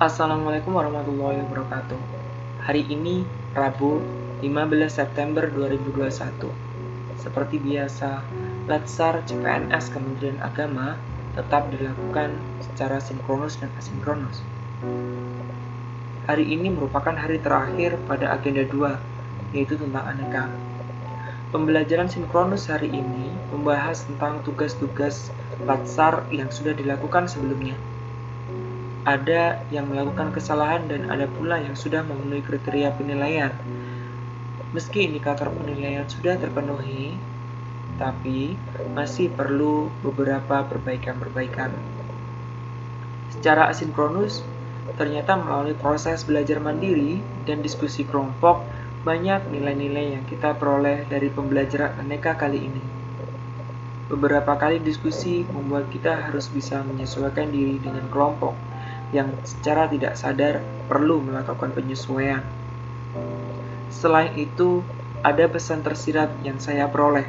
Assalamualaikum warahmatullahi wabarakatuh. Hari ini Rabu 15 September 2021. Seperti biasa, Latsar CPNS Kementerian Agama tetap dilakukan secara sinkronus dan asinkronus. Hari ini merupakan hari terakhir pada agenda 2, yaitu tentang aneka. Pembelajaran sinkronus hari ini membahas tentang tugas-tugas Latsar yang sudah dilakukan sebelumnya ada yang melakukan kesalahan dan ada pula yang sudah memenuhi kriteria penilaian. Meski indikator penilaian sudah terpenuhi, tapi masih perlu beberapa perbaikan-perbaikan. Secara asinkronus, ternyata melalui proses belajar mandiri dan diskusi kelompok, banyak nilai-nilai yang kita peroleh dari pembelajaran aneka kali ini. Beberapa kali diskusi membuat kita harus bisa menyesuaikan diri dengan kelompok, yang secara tidak sadar perlu melakukan penyesuaian. Selain itu, ada pesan tersirat yang saya peroleh.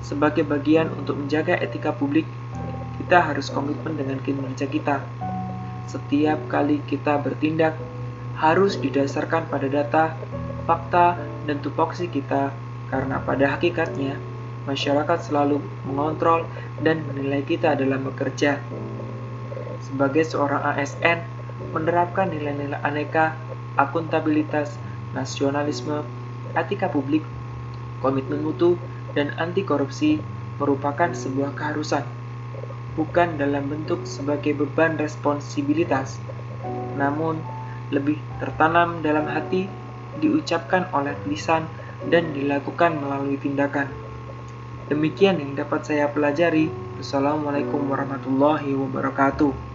Sebagai bagian untuk menjaga etika publik, kita harus komitmen dengan kinerja kita. Setiap kali kita bertindak, harus didasarkan pada data, fakta, dan tupoksi kita, karena pada hakikatnya, masyarakat selalu mengontrol dan menilai kita dalam bekerja sebagai seorang ASN menerapkan nilai-nilai aneka, akuntabilitas, nasionalisme, etika publik, komitmen mutu, dan anti korupsi merupakan sebuah keharusan, bukan dalam bentuk sebagai beban responsibilitas, namun lebih tertanam dalam hati, diucapkan oleh lisan, dan dilakukan melalui tindakan. Demikian yang dapat saya pelajari. Wassalamualaikum warahmatullahi wabarakatuh.